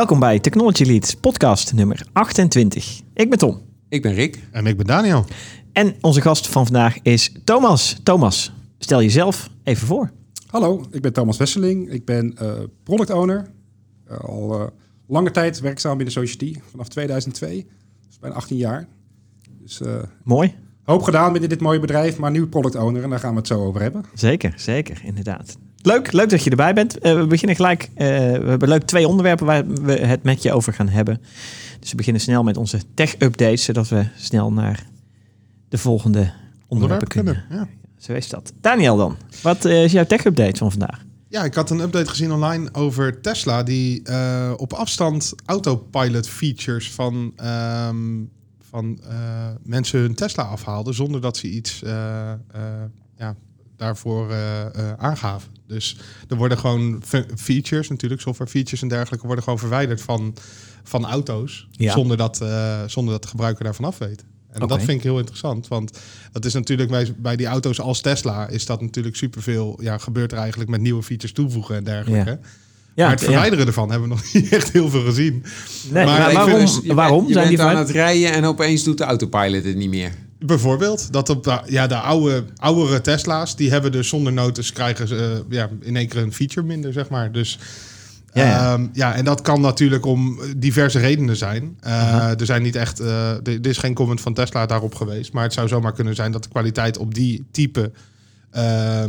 Welkom bij Technology Leads, podcast nummer 28. Ik ben Tom. Ik ben Rick. En ik ben Daniel. En onze gast van vandaag is Thomas. Thomas, stel jezelf even voor. Hallo, ik ben Thomas Wesseling. Ik ben eh, product owner. Uh, al uh, lange tijd werkzaam binnen Society, vanaf 2002. Dus bijna 18 jaar. Dus, Mooi. Hoop gedaan binnen dit mooie bedrijf, maar nu product owner en daar gaan we het zo over hebben. Zeker, zeker, inderdaad. Leuk, leuk dat je erbij bent. we beginnen gelijk. we hebben leuk twee onderwerpen waar we het met je over gaan hebben. Dus we beginnen snel met onze tech-updates, zodat we snel naar de volgende onderwerpen kunnen. Ja. Zo is dat. Daniel dan, wat is jouw tech-update van vandaag? Ja, ik had een update gezien online over Tesla die uh, op afstand autopilot features van, um, van uh, mensen hun Tesla afhaalden zonder dat ze iets uh, ja, daarvoor aangaven. Dus er worden gewoon features, natuurlijk software features en dergelijke, worden gewoon verwijderd van, van auto's ja. zonder, dat, zonder dat de gebruiker daarvan af weet. En dat vind ik heel interessant, want dat is natuurlijk bij, bij die auto's als Tesla is dat natuurlijk superveel, ja, gebeurt er eigenlijk met nieuwe features toevoegen en dergelijke. Ja. Ja, maar het verwijderen ja. ervan hebben we nog niet echt heel veel gezien. Nee, maar, waarom, dus, je waarom je zijn die aan het rijden en opeens doet de autopilot het niet meer? Bijvoorbeeld, dat op de, ja, de oude, oudere Tesla's, die hebben dus zonder notes krijgen ze uh, ja, in één keer een feature minder, zeg maar. Dus ja, ja. Um, ja, en dat kan natuurlijk om diverse redenen zijn. Uh, uh-huh. Er zijn niet echt, uh, er is geen comment van Tesla daarop geweest, maar het zou zomaar kunnen zijn dat de kwaliteit op die type, uh,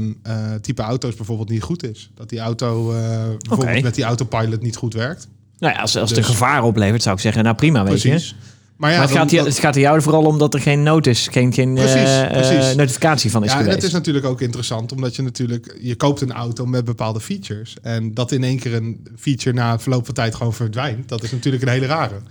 type auto's bijvoorbeeld niet goed is. Dat die auto bijvoorbeeld okay. met die autopilot niet goed werkt. Nou ja, als, als dus, het een gevaar oplevert, zou ik zeggen, nou prima, weet precies. je. Maar, ja, maar het, dan, gaat, het gaat er jou vooral om dat er geen notice, geen, geen precies, uh, precies. notificatie van is ja, geweest. En dat is natuurlijk ook interessant, omdat je natuurlijk, je koopt een auto met bepaalde features. En dat in één keer een feature na verloop van tijd gewoon verdwijnt, dat is natuurlijk een hele rare.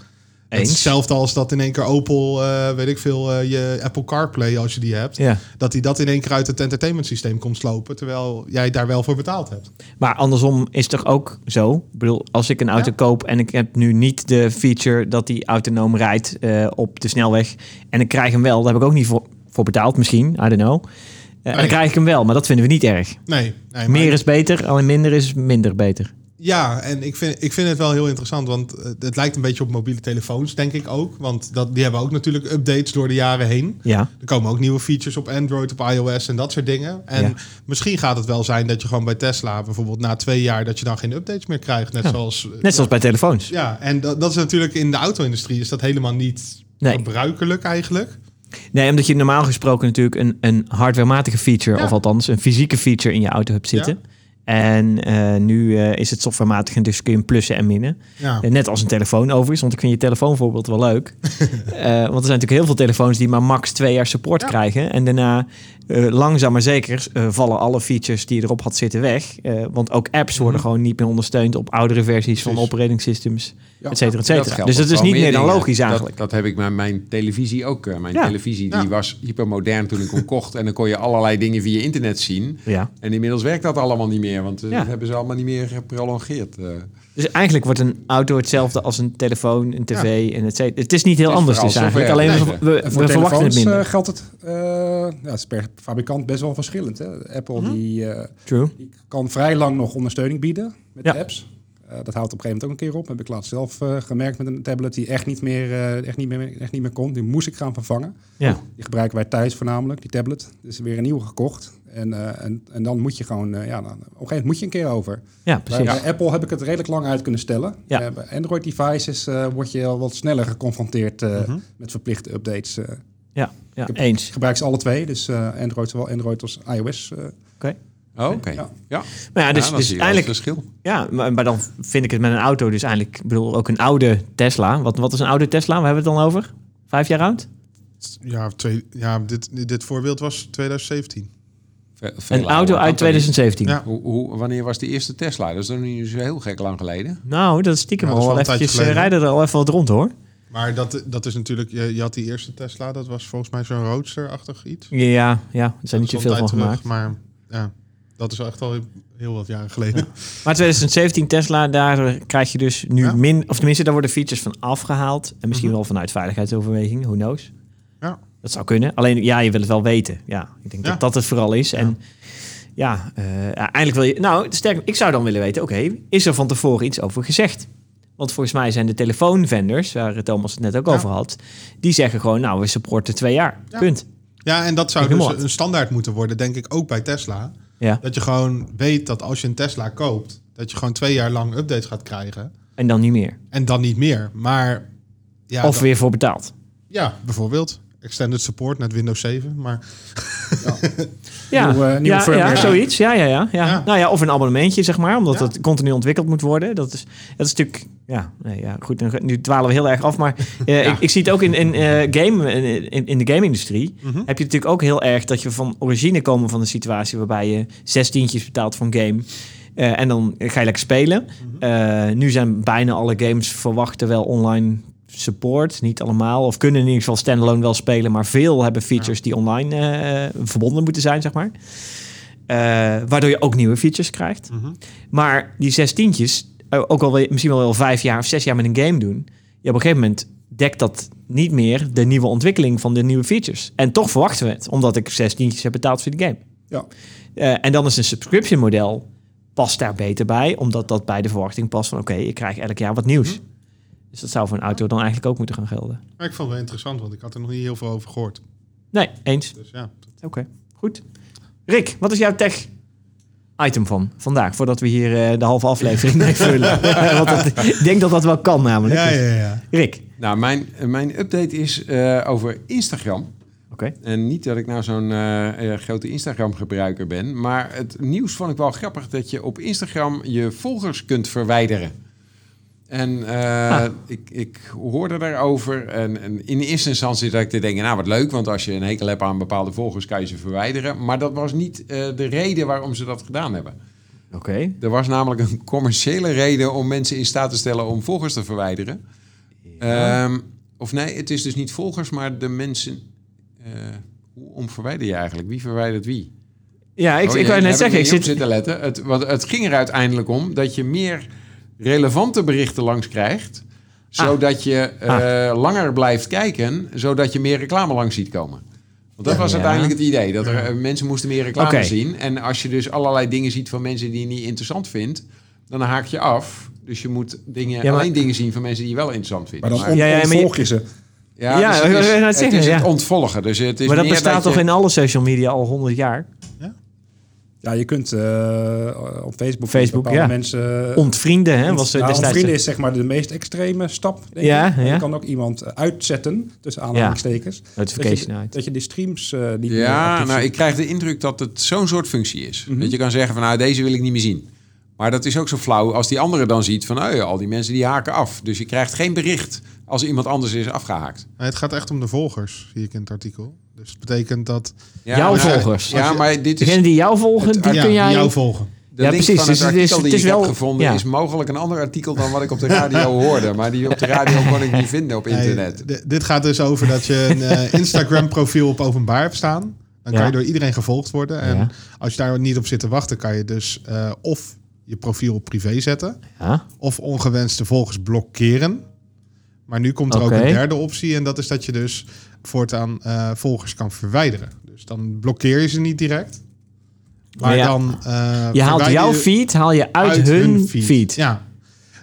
Eens. Hetzelfde als dat in één keer Opel, uh, weet ik veel, uh, je Apple CarPlay, als je die hebt, ja. dat die dat in één keer uit het entertainment systeem komt slopen, terwijl jij daar wel voor betaald hebt. Maar andersom is toch ook zo? Ik bedoel, als ik een auto ja. koop en ik heb nu niet de feature dat die autonoom rijdt uh, op de snelweg en ik krijg hem wel, daar heb ik ook niet voor, voor betaald misschien, I don't know. En dan krijg ik hem wel, maar dat vinden we niet erg. Nee. nee Meer is beter, alleen minder is minder beter. Ja, en ik vind, ik vind het wel heel interessant, want het lijkt een beetje op mobiele telefoons, denk ik ook. Want dat, die hebben ook natuurlijk updates door de jaren heen. Ja. Er komen ook nieuwe features op Android, op iOS en dat soort dingen. En Ja. misschien gaat het wel zijn dat je gewoon bij Tesla bijvoorbeeld na twee jaar dat je dan geen updates meer krijgt. Net Ja. zoals. Net zoals bij telefoons. Ja, en dat, dat is natuurlijk in de auto-industrie is dat helemaal niet Nee. gebruikelijk eigenlijk. Nee, omdat je normaal gesproken natuurlijk een, een hardwarematige feature, Ja. of althans een fysieke feature in je auto hebt zitten. En eh, nu eh, is het softwarematig en dus kun je hem plussen en minnen. Ja. Eh, Net als een telefoon overigens, want ik vind je telefoonvoorbeeld wel leuk. Want er zijn natuurlijk heel veel telefoons die maar max twee jaar support Ja. krijgen. En daarna eh, langzaam maar zeker eh, vallen alle features die erop had zitten weg. Eh, want ook apps worden Mhm. gewoon niet meer ondersteund op oudere versies van operating systems, Ja. et cetera, et Dat cetera. Dus dat is niet meer dan logisch Dat- eigenlijk. Dat, heb ik met mijn televisie ook. Eh, Mijn Ja. televisie die Ja. was hypermodern toen ik hem kocht. En dan kon je allerlei dingen via internet zien. Ja. En inmiddels werkt dat allemaal niet meer. Want Ja. dat hebben ze allemaal niet meer geprolongeerd. Dus eigenlijk wordt een auto hetzelfde als een telefoon, een tv en et cetera. Het is niet heel is anders dus eigenlijk. Alleen we, verwachten het minder. eh, geldt het, eh, ja, het is per fabrikant best wel verschillend. Hè? Apple Mhm. die, eh, True. die kan vrij lang nog ondersteuning bieden met Ja. apps. Eh, dat houdt op een gegeven moment ook een keer op. Heb ik laatst zelf eh, gemerkt met een tablet die echt niet meer, eh, echt niet meer, echt niet meer kon. Die moest ik gaan vervangen. Ja. Die gebruiken wij thuis voornamelijk, die tablet. Dus weer een nieuwe gekocht. En, eh, en, en dan moet je gewoon, eh, ja, dan, op een gegeven moment moet je een keer over. ja, Bij, precies. bij Apple heb ik het redelijk lang uit kunnen stellen. Ja. Eh, bij Android devices eh, word je al wat sneller geconfronteerd eh, Mhm. met verplichte updates. eh. Ja, ja, Ik heb- eens. ik gebruik ze alle twee, dus eh, Android, zowel Android als iOS. eh. Oh, oké. Ja. Ja. Maar ja, dus, dan dus eigenlijk, verschil. ja, maar, maar dan vind ik het met een auto dus eigenlijk, ik bedoel, ook een oude Tesla. Wat, wat is een oude Tesla? We hebben het dan over? Vijf jaar oud? Ja, twee, ja dit, dit voorbeeld was 2017. Ve- Een auto uit Want 2017. Ja. Hoe, hoe, wanneer was de eerste Tesla? Dat is dan niet zo heel gek lang geleden. Nou, dat is stiekem Ja, dat al wel wel een eventjes, eh, rijden er al even wat rond hoor. Maar dat, dat is natuurlijk, je, je had die eerste Tesla, dat was volgens mij zo'n roadster-achtig iets. Ja, ja, er zijn niet Dat zoveel al van gemaakt. Maar ja, dat is echt al heel wat jaren geleden. Maar 2017 Tesla, daar krijg je dus nu Ja. min, of tenminste, daar worden features van afgehaald. En misschien Mhm. wel vanuit veiligheidsoverwegingen, who knows. Dat zou kunnen. Alleen, ja, je wil het wel weten. Ja, ik denk Ja. dat dat het vooral is. En ja, eh, ja, eindelijk wil je... Nou, sterk, ik zou dan willen weten, oké, is er van tevoren iets over gezegd? Want volgens mij zijn de telefoonvendors, waar Thomas het net ook Ja. over had, die zeggen gewoon, nou, we supporten twee jaar. Ja. Punt. Ja, en dat zou dus wat. een standaard moeten worden, denk ik, ook bij Tesla. Ja. Dat je gewoon weet dat als je een Tesla koopt, dat je gewoon twee jaar lang updates gaat krijgen. En dan niet meer. En dan niet meer. Maar ja, of dan- weer voor betaald. ja bijvoorbeeld. Extended support met Windows 7. Maar Ja, Nieuwe- nieuwe ja, firmware. ja, zoiets. Ja, ja, ja, ja. Ja. Nou ja, of een abonnementje, zeg maar, omdat Ja. het continu ontwikkeld moet worden. Dat is, dat is natuurlijk, ja, nee, ja goed, nu- dwalen we heel erg af. Maar eh, ik, ik zie het ook in, in, eh, game, in, in, de game-industrie. Mhm. Heb je natuurlijk ook heel erg dat je van origine komen van een situatie waarbij je zes tientjes betaalt voor een game. eh, en dan ga je lekker spelen. Mhm. Eh, nu zijn bijna alle games verwachten wel online support. Niet allemaal. Of kunnen in ieder geval standalone wel spelen. Maar veel hebben features die online eh, verbonden moeten zijn, zeg maar. Eh, waardoor je ook nieuwe features krijgt. Mhm. Maar die zes tientjes, eh, ook al je misschien wel wel vijf jaar of zes jaar met een game doen. Ja, op een gegeven moment dekt dat niet meer de nieuwe ontwikkeling van de nieuwe features. En toch verwachten we het, omdat ik zes tientjes heb betaald voor de game. Ja. En dan is een subscription model past daar beter bij, omdat dat bij de verwachting past van oké, ik krijg elk jaar wat nieuws. Dus dat zou voor een auto dan eigenlijk ook moeten gaan gelden. maar ik vond het wel interessant, want ik had er nog niet heel veel over gehoord. Nee, eens. Dus ja, Oké, goed. Rick, wat is jouw tech item van vandaag, voordat we hier eh, de halve aflevering mee vullen? Want dat- ik denk dat dat wel kan namelijk. ja, Dus, ja. ja. Rick. Nou, mijn, mijn update is eh, over Instagram. Oké. En niet dat ik nou zo'n eh, eh, grote Instagram-gebruiker ben. Maar het nieuws vond ik wel grappig dat je op Instagram je volgers kunt verwijderen. En eh, Ah. ik, ik hoorde daarover. En, en in eerste instantie dat ik te denken, nou wat leuk. Want als je een hekel hebt aan bepaalde volgers, kan je ze verwijderen. Maar dat was niet eh, de reden waarom ze dat gedaan hebben. Oké. Er was namelijk een commerciële reden om mensen in staat te stellen om volgers te verwijderen. Ehm, of nee, het is dus niet volgers, maar de mensen. eh, hoe om verwijder je eigenlijk? Wie verwijdert wie? Ja, ik, Oh, ik wou net zeggen, ik zit... zitten letten. Het, want het ging er uiteindelijk om dat je meer relevante berichten langs krijgt. Zodat je eh, langer blijft kijken, zodat je meer reclame langs ziet komen. Want dat was Ja. uiteindelijk het idee. Dat er, eh, mensen moesten meer reclame zien. En als je dus allerlei dingen ziet van mensen die je niet interessant vindt, dan haak je af. Dus je moet dingen, Ja, maar- alleen dingen zien van mensen die je wel interessant vindt. Maar dan Maar- Ja, je- ontvolg je ze. ja, Ja, dus het is, net het, zeggen, is het ja. ontvolgen. Dus het is maar dat meer bestaat dat toch je- in alle social media al honderd jaar? Ja, je kunt eh, op Facebook, Facebook, bepaalde ja. mensen... Ontvrienden, hè? Was er nou, destijds... vrienden is zeg maar de meest extreme stap. Denk Ja, ja. Je kan ook iemand eh, uitzetten, tussen aanhalingstekens. Dat, Notification je, uit. dat je de streams eh niet meer Ja, actief nou, ik krijg de indruk dat het zo'n soort functie is. Mhm. Dat je kan zeggen van, nou, deze wil ik niet meer zien. Maar dat is ook zo flauw als die andere dan ziet van, oh ja, al die mensen die haken af. Dus je krijgt geen bericht als iemand anders is afgehaakt. Nee, het gaat echt om de volgers, zie ik in het artikel. Dus het betekent dat... Ja, Jouw maar- volgers. Ja, maar dit is... Degene die jou volgen, Het- die ja, kun jij... jou volgen. De Ja, link precies. van het Dus het is- het is ik wel- heb gevonden ja. is mogelijk een ander artikel dan wat ik op de radio hoorde. Maar die op de radio kon ik niet vinden op internet. Nee, dit gaat dus over dat je een eh, Instagram-profiel op openbaar hebt staan. Dan kan Ja. je door iedereen gevolgd worden. En Ja. als je daar niet op zit te wachten, kan je dus eh, of je profiel op privé zetten... Ja? of ongewenste volgers blokkeren. Maar nu komt er ook een derde optie... en dat is dat je dus voortaan eh, volgers kan verwijderen. Dus dan blokkeer je ze niet direct. Maar ja, dan... eh, Je haalt jouw feed, haal je uit, hun, feed. Ja.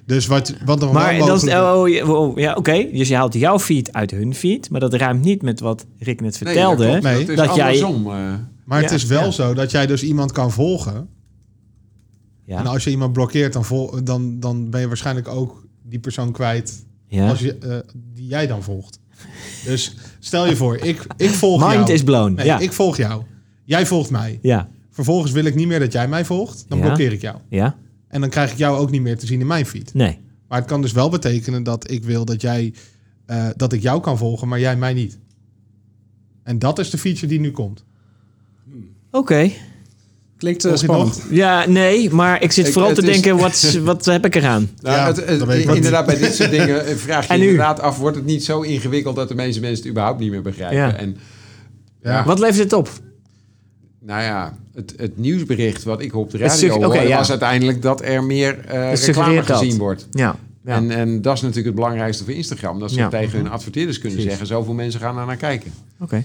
Dus wat, wat nog Maar wel dat is, mogelijk... oh, ja, oh, ja oké. Dus je haalt jouw feed uit hun feed, maar dat ruimt niet met wat Rick net Nee, vertelde. dat. Nee. Dat jij- andersom. eh. Maar het is wel ja. zo dat jij dus iemand kan volgen. ja. En als je iemand blokkeert, dan, vol, dan, dan ben je waarschijnlijk ook die persoon kwijt ja. als je, eh, die jij dan volgt. Dus stel je voor, ik, ik volg jou. Mind is blown. Nee, ja. ik volg jou. Jij volgt mij. ja. Vervolgens wil ik niet meer dat jij mij volgt. Dan Ja. blokkeer ik jou. Ja. En dan krijg ik jou ook niet meer te zien in mijn feed. Nee. Maar het kan dus wel betekenen dat ik wil dat jij eh, dat ik jou kan volgen, maar jij mij niet. En dat is de feature die nu komt. Oké. Klinkt je spannend. nog? Ja, nee, maar ik zit vooral te is- denken, wat, wat heb ik eraan? Nou, Ja, het, inderdaad, bij dit soort dingen eh, vraag je inderdaad af... wordt het niet zo ingewikkeld dat de meeste mensen het überhaupt niet meer begrijpen? Ja. En Ja. Wat levert het op? nou ja, het, het nieuwsbericht wat ik op de radio hoorde... was uiteindelijk dat er meer eh Het reclame dat. gezien wordt. Ja. ja. En, en dat is natuurlijk het belangrijkste voor Instagram. Dat ze Ja. tegen hun adverteerders kunnen Precies. zeggen... zoveel mensen gaan daar naar kijken. Oké.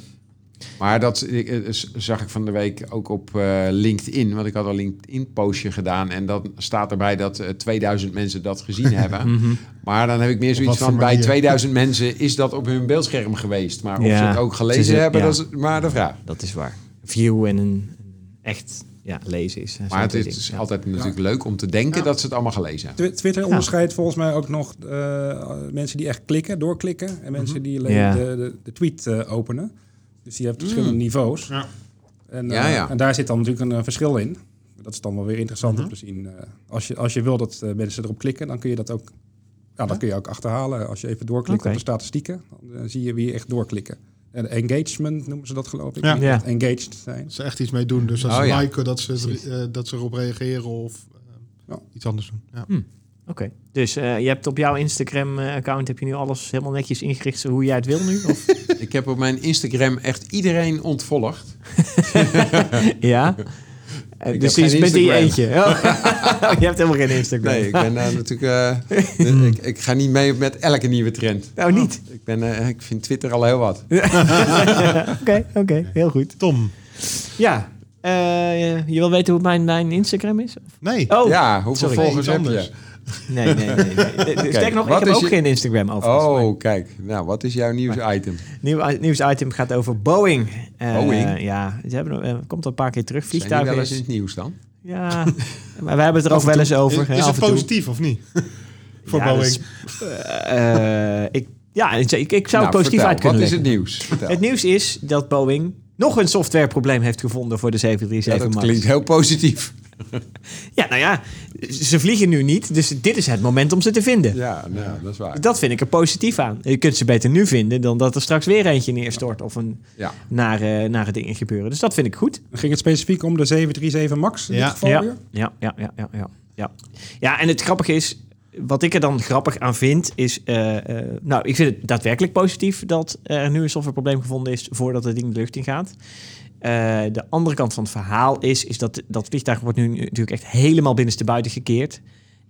Maar dat eh, zag ik van de week ook op eh, LinkedIn. Want ik had een LinkedIn-postje gedaan. En dan staat erbij dat eh, 2000 mensen dat gezien hebben. Mhm. Maar dan heb ik meer zoiets van... bij manier? 2000 mensen is dat op hun beeldscherm geweest. Maar of Ja, ze het ook ze gelezen hebben, ja. dat is maar de vraag. Dat is waar. View en een, echt ja, lezen is. Maar het is ja. altijd natuurlijk leuk om te denken dat ze het allemaal gelezen hebben. Twi- Twitter onderscheidt volgens mij ook nog eh, mensen die echt klikken, doorklikken. En mensen die alleen Ja. de, de, de tweet eh, openen. Dus die hebben verschillende niveaus. Ja. En, Ja, eh, ja. en daar zit dan natuurlijk een eh, verschil in. Dat is dan wel weer interessant om te zien. Eh, als, je, als je wil dat mensen erop klikken, dan kun je dat ook, ja, dat kun je ook achterhalen. Als je even doorklikt op de statistieken, dan zie je wie echt doorklikken. En engagement noemen ze dat geloof ik. Ja. Engaged zijn. Ze echt iets mee doen. Dus als Oh, ze ja. liken, dat ze, eh, dat ze erop reageren of Ja. iets anders doen. Ja. Oké, dus eh, je hebt op jouw Instagram-account heb je nu alles helemaal netjes ingericht zo hoe jij het wil nu? Of? Ik heb op mijn Instagram echt iedereen ontvolgd. ja. Eh, Ik dus die is geen met die eentje. Oh. je hebt helemaal geen Instagram. Nee, ik ben daar natuurlijk... eh, ik, ik ga niet mee met elke nieuwe trend. Nou, niet. Ik, ben, eh, ik vind Twitter al heel wat. Oké, oké, heel goed. Tom. Ja, eh, je wil weten hoe mijn, mijn Instagram is? Nee. Oh, ja, hoeveel sorry. volgers Nee, heb je? Nee, nee, nee. nee. Eh, Sterker nog, ik heb ook je- geen Instagram overigens. Maar Oh, kijk. Nou, wat is jouw nieuwsitem? Nieuw, nieuwsitem gaat over Boeing. Eh, Boeing? Ja, ze hebben, eh, komt al een paar keer terug. Zijn die Vliegtuigen wel eens is- in het nieuws dan? Ja, maar we hebben het er ook wel eens over. Is, is af het en toe. positief of niet? Voor Ja, dat Boeing. is- eh, ik, ja, ik, zou het Nou, positief vertel, uit kunnen Wat is het nieuws? Vertel. Het nieuws is dat Boeing nog een softwareprobleem heeft gevonden voor de Ja, 737 dat MAX. klinkt heel positief. Ja, nou ja, ze vliegen nu niet, dus dit is het moment om ze te vinden. Ja, nou, dat is waar. Dat vind ik er positief aan. Je kunt ze beter nu vinden dan dat er straks weer eentje neerstort of een Ja. nare, nare dingen gebeuren. Dus dat vind ik goed. Ging het specifiek om de 737 MAX in Ja. dit geval Ja, weer? ja, ja, ja, ja, ja, ja. Ja, en het grappige is, wat ik er dan grappig aan vind, is... eh, eh, nou, ik vind het daadwerkelijk positief dat er nu een softwareprobleem gevonden is voordat het ding de lucht in gaat. Eh, de andere kant van het verhaal is, is dat dat vliegtuig wordt nu natuurlijk echt helemaal binnenstebuiten gekeerd.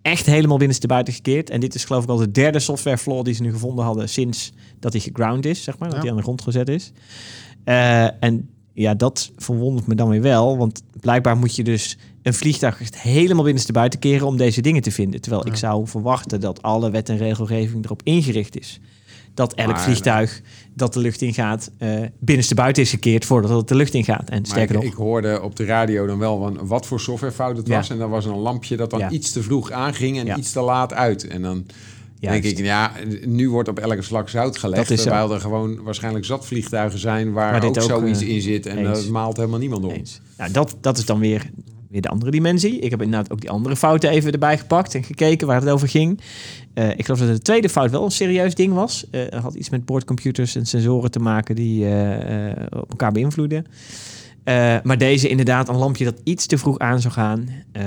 Echt helemaal binnenstebuiten gekeerd. En dit is geloof ik al de derde software flaw die ze nu gevonden hadden sinds dat hij geground is, zeg maar. Dat hij aan de grond gezet is. Eh, en ja, dat verwondert me dan weer wel. Want blijkbaar moet je dus een vliegtuig echt helemaal binnenstebuiten keren om deze dingen te vinden. Terwijl ik zou verwachten dat alle wet en regelgeving erop ingericht is. Dat elk Maar, vliegtuig dat de lucht ingaat, eh binnenstebuiten is gekeerd voordat het de lucht ingaat. En Maar sterker ik, nog, ik hoorde op de radio dan wel van wat voor softwarefout het Ja. was. En dan was een lampje dat dan Ja. iets te vroeg aanging en Ja. iets te laat uit. En dan Juist. denk ik, ja, nu wordt op elke slag zout gelegd. Dat is zo. terwijl er gewoon waarschijnlijk zat vliegtuigen zijn waar, ook, ook, zoiets eh, in zit. En dat maalt helemaal niemand om. Eens. Nou, dat, dat is dan weer, weer de andere dimensie. Ik heb inderdaad ook die andere fouten even erbij gepakt en gekeken waar het over ging. Eh, ik geloof dat de tweede fout wel een serieus ding was. Het had iets met boordcomputers en sensoren te maken die eh, op elkaar beïnvloeden. Maar deze inderdaad een lampje dat iets te vroeg aan zou gaan. Eh,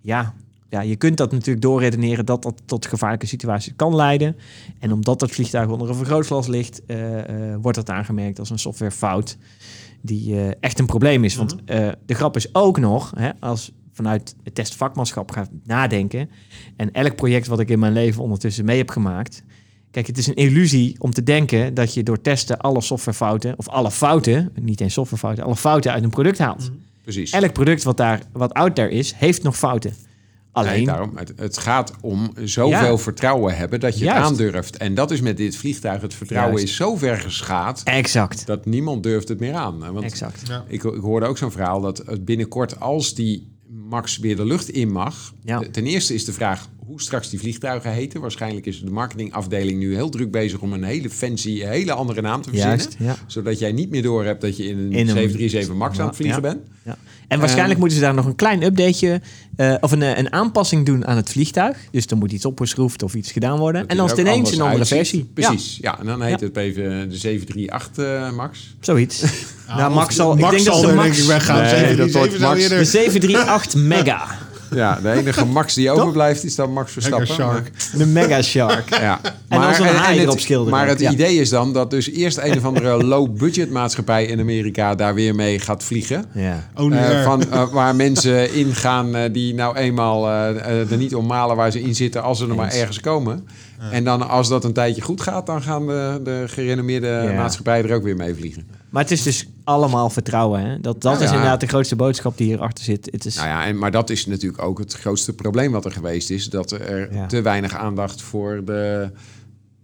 ja. ja, je kunt dat natuurlijk doorredeneren dat dat tot gevaarlijke situaties kan leiden. En omdat dat vliegtuig onder een vergrootglas ligt, wordt dat aangemerkt als een softwarefout die eh, echt een probleem is. Want eh, de grap is ook nog, hè, als vanuit het testvakmanschap gaat nadenken. En elk project wat ik in mijn leven ondertussen mee heb gemaakt. Kijk, het is een illusie om te denken dat je door testen alle softwarefouten, of alle fouten, niet eens softwarefouten, alle fouten uit een product haalt. Precies. Elk product wat daar wat out there is, heeft nog fouten. Nee, Alleen, daarom, het, het gaat om zoveel Ja. vertrouwen hebben dat je Juist. het aandurft. En dat is met dit vliegtuig. Het vertrouwen Juist. is zo ver geschaad exact, dat niemand durft het meer aan. Want exact. Ja. Ik, ik hoorde ook zo'n verhaal dat binnenkort, als die Max weer de lucht in mag. Ja. Ten eerste is de vraag hoe straks die vliegtuigen heten. Waarschijnlijk is de marketingafdeling nu heel druk bezig om een hele fancy, hele andere naam te verzinnen. Juist, ja. Zodat jij niet meer door hebt dat je in een, In een- 737 Max aan het vliegen Ja. bent. Ja. En waarschijnlijk Eh. moeten ze daar nog een klein updateje eh, of een, eh, een aanpassing doen aan het vliegtuig. Dus er moet iets opgeschroefd of iets gedaan worden. Dat en dan is het ineens een andere uitziet. versie. Precies, ja. En dan heet Ja. het even de 738 eh, Max. Zoiets. nou, Max zal... Max ik denk dat zal de er Max... denk ik weggaan. Nee, 737 dat wordt Max. De 738 Mega. Ja, de enige Max die overblijft is dan Max Verstappen. Shark. De Mega Shark. Ja. dan zo'n haai erop schilderen Maar het ja. idee is dan dat dus eerst een of andere low-budget maatschappij in Amerika daar weer mee gaat vliegen. Ja. Oh, Eh, van, eh, waar mensen ingaan eh, die nou eenmaal er niet om malen waar ze in zitten als ze er maar ergens komen. En dan als dat een tijdje goed gaat, dan gaan de, de gerenommeerde Ja. maatschappijen er ook weer mee vliegen. Maar het is dus allemaal vertrouwen. Hè? Dat, dat is inderdaad de grootste boodschap die hierachter zit. Het is, Nou ja, en, maar dat is natuurlijk ook het grootste probleem wat er geweest is. Dat er Ja. te weinig aandacht voor de,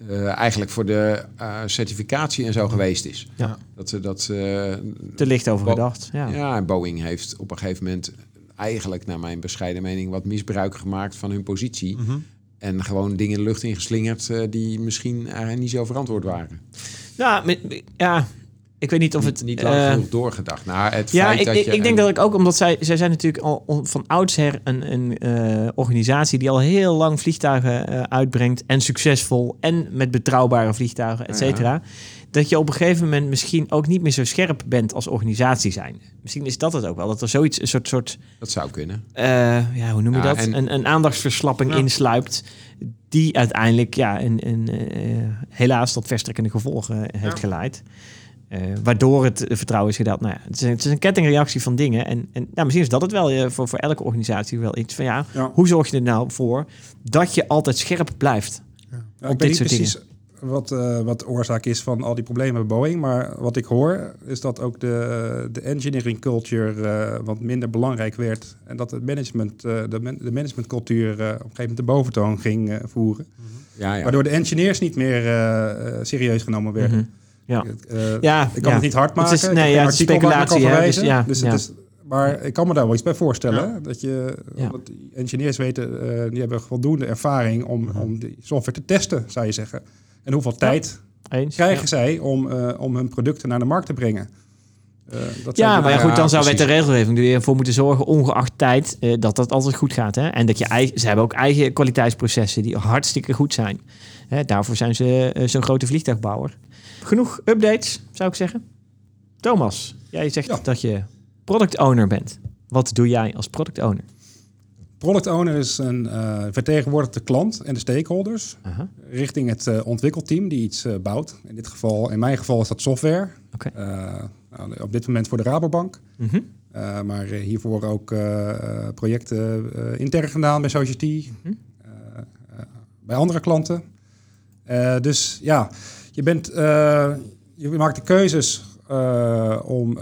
eh, eigenlijk voor de eh, certificatie en zo geweest is. Ja. Dat, ze dat, eh, te licht over Bo- gedacht. Ja. ja. en Boeing heeft op een gegeven moment eigenlijk, naar mijn bescheiden mening, wat misbruik gemaakt van hun positie. Mhm. En gewoon dingen de lucht ingeslingerd eh, die misschien eigenlijk niet zo verantwoord waren. Nou, met- ja, ik weet niet of het... niet, niet lang eh, genoeg doorgedacht. Nou, het Ja, feit ik, dat ik, je ik denk dat ik ook, omdat zij, zij zijn natuurlijk al van oudsher een, een organisatie die al heel lang vliegtuigen uitbrengt en succesvol en met betrouwbare vliegtuigen, et cetera. Dat je op een gegeven moment misschien ook niet meer zo scherp bent als organisatie zijn. Misschien is dat het ook wel, dat er zoiets, een soort, soort Dat zou kunnen. eh, ja, hoe noem je Ja, dat? en- Een, een aandachtsverslapping Ja. insluipt. Die uiteindelijk ja, een, een, eh, helaas tot verstrekkende gevolgen heeft Ja. geleid. Eh, waardoor het vertrouwen is gedaald. Nou ja, het, is een, het is een kettingreactie van dingen. En, en nou, misschien is dat het wel voor, voor elke organisatie wel iets van ja, Ja. hoe zorg je er nou voor dat je altijd scherp blijft? Ja, op ik weet dit niet precies wat, eh, wat de oorzaak is van al die problemen bij Boeing. Maar wat ik hoor is dat ook de, de engineering culture eh, wat minder belangrijk werd. En dat het management, eh, de, man- de managementcultuur eh, op een gegeven moment de boventoon ging voeren. Ja, ja. Waardoor de engineers niet meer serieus genomen werden. Mhm. Ja. Ja, ik kan ja. het niet hard Het maken. is- ik nee, ja, het is speculatie, hè, dus verwijzen. ja, dus ja. het is, maar ik kan me daar wel iets bij voorstellen. Dat je, Ja. engineers weten, eh, die hebben voldoende ervaring om, Mhm. om die software te testen, zou je zeggen. En hoeveel tijd Eens? krijgen Ja. zij om, eh, om hun producten naar de markt te brengen? Eh, dat Ja, maar ja, goed, dan zou wet precies. en regelgeving er ervoor moeten zorgen, ongeacht tijd, eh, dat dat altijd goed gaat. Hè? En dat je eigen, ze hebben ook eigen kwaliteitsprocessen die hartstikke goed zijn. Hè, daarvoor zijn ze zo'n grote vliegtuigbouwer. Genoeg updates, zou ik zeggen. Thomas, jij zegt Ja. dat je product owner bent. Wat doe jij als product owner? Product owner is een uh, vertegenwoordigt de klant en de stakeholders richting het uh, ontwikkelteam die iets uh, bouwt. In dit geval, in mijn geval is dat software. Nou, op dit moment voor de Rabobank. Mhm. Maar hiervoor ook projecten intern gedaan bij Society. Mhm. bij andere klanten. Dus ja, je, bent, je maakt de keuzes uh, om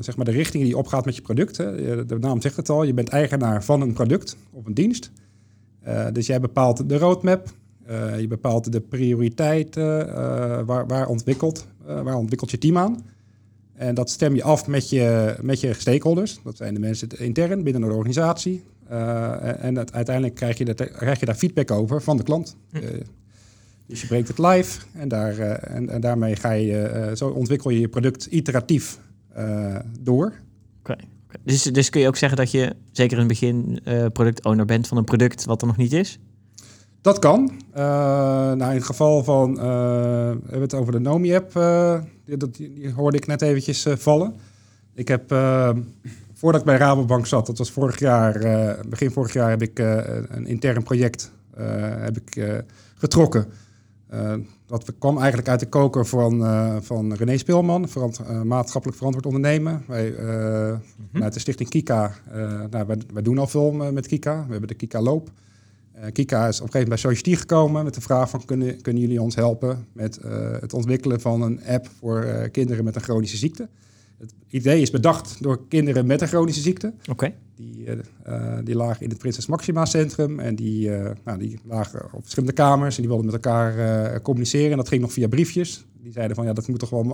zeg maar de richting die opgaat met je product. Hè. De naam zegt het al, je bent eigenaar van een product of een dienst. Uh, dus jij bepaalt de roadmap, je bepaalt de prioriteiten, waar, waar, ontwikkelt, waar ontwikkelt je team aan. En dat stem je af met je, met je stakeholders. Dat zijn de mensen intern binnen de organisatie. En uiteindelijk krijg je, dat, krijg je daar feedback over van de klant. Hm. Dus je brengt het live en, daar, uh, en, en, daarmee ga je, zo ontwikkel je je product iteratief door. Oké. Okay. Dus, dus kun je ook zeggen dat je zeker in het begin product owner bent van een product wat er nog niet is? Dat kan. Uh, nou, in het geval van, uh, we hebben het over de Nomi-app, die, die, die, hoorde ik net eventjes vallen. Ik heb, voordat ik bij Rabobank zat, dat was vorig jaar, begin vorig jaar, heb ik een intern project heb ik, getrokken. Dat kwam eigenlijk uit de koker van, van René Speelman, verant, maatschappelijk verantwoord ondernemen. Wij, mm-hmm. vanuit de stichting Kika, nou, wij, wij, doen al veel met Kika. We hebben de Kika Loop. Kika is op een gegeven moment bij Society gekomen met de vraag van kunnen, kunnen jullie ons helpen met het ontwikkelen van een app voor kinderen met een chronische ziekte. Het idee is bedacht door kinderen met een chronische ziekte. Okay. Die, die lagen in het Prinses Maxima Centrum en die, nou, die lagen op verschillende kamers en die wilden met elkaar communiceren. En dat ging nog via briefjes. Die zeiden van ja, dat moet toch wel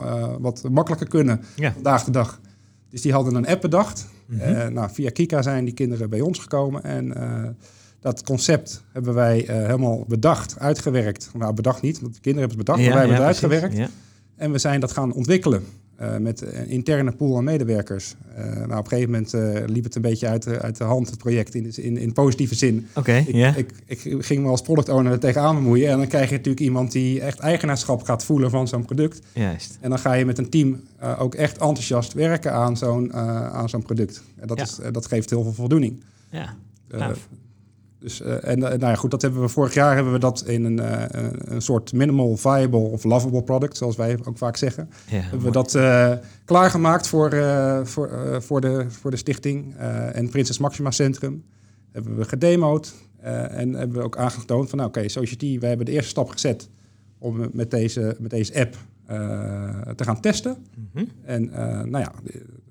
wat makkelijker kunnen ja. vandaag de dag. Dus die hadden een app bedacht. Mm-hmm. nou, via Kika zijn die kinderen bij ons gekomen en dat concept hebben wij helemaal bedacht, uitgewerkt. Nou, bedacht niet, want de kinderen hebben het bedacht, ja, maar wij ja, hebben het uitgewerkt. Ja. En we zijn dat gaan ontwikkelen uh, met een interne pool aan medewerkers. Uh, nou, op een gegeven moment liep het een beetje uit de, uit de hand, het project, in, in, in positieve zin. Oké, okay, ja. Ik, ik, ik, ging me als product owner er tegenaan bemoeien. En dan krijg je natuurlijk iemand die echt eigenaarschap gaat voelen van zo'n product. Juist. En dan ga je met een team ook echt enthousiast werken aan zo'n aan zo'n product. En dat, Ja. is, dat geeft heel veel voldoening. Ja. Dus, uh, en uh, nou ja, goed, dat hebben we vorig jaar hebben we dat in een, uh, een soort minimal viable of lovable product, zoals wij ook vaak zeggen. Ja, hebben we dat klaargemaakt voor, voor, voor, de, voor de stichting en Prinses Maxima Centrum. Hebben we gedemoed en hebben we ook aangetoond van, nou oké, okay, Society, we hebben de eerste stap gezet om met deze, met deze app eh, te gaan testen. Mhm. En eh, nou ja,